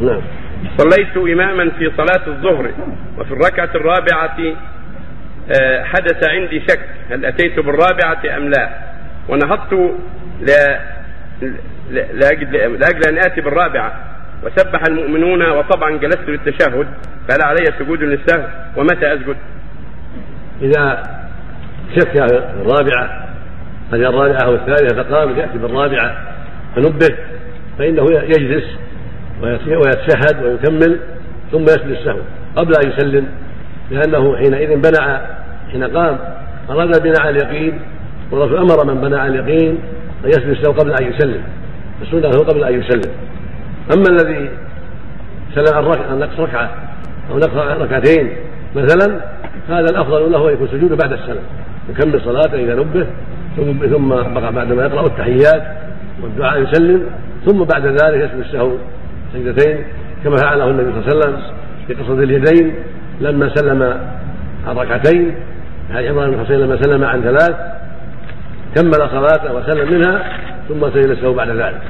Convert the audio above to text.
نعم. صليت إماما في صلاة الظهر وفي الركعة الرابعة آه، حدث عندي شك هل أتيت بالرابعة أم لا. ونهضت لا لأجل, لأجل أن آتي بالرابعة. وسبح المؤمنون وطبعا جلست للتشهد فهل علي سجود للسهو؟ ومتى أسجد؟ إذا شك الرابعة هل الرابعة أو الثالثة فقام يأتي بالرابعة فنبه فإنه يجلس ويتشهد ويكمل ثم يسجد السهو قبل أن يسلم لأنه حينئذ بنى حين قام أراد على اليقين والرسول أمر من بنى اليقين أن يسجد السهو قبل أن يسلم السنة هو قبل أن يسلم. أما الذي سلم عن نقص ركعة أو نقص ركعتين مثلا هذا الأفضل له أن يكون سجوده بعد السلام يكمل صلاته إذا نبه ثم بقى بعد ما يقرأ التحيات والدعاء يسلم ثم بعد ذلك يسجد السهو سجدتين كما فعله النبي صلى الله عليه وسلم في قصة اليدين لما سلم عن ركعتين عمران بن حسين لما سلم عن ثلاث كمل صلاته وسلم منها ثم سجد بعد ذلك.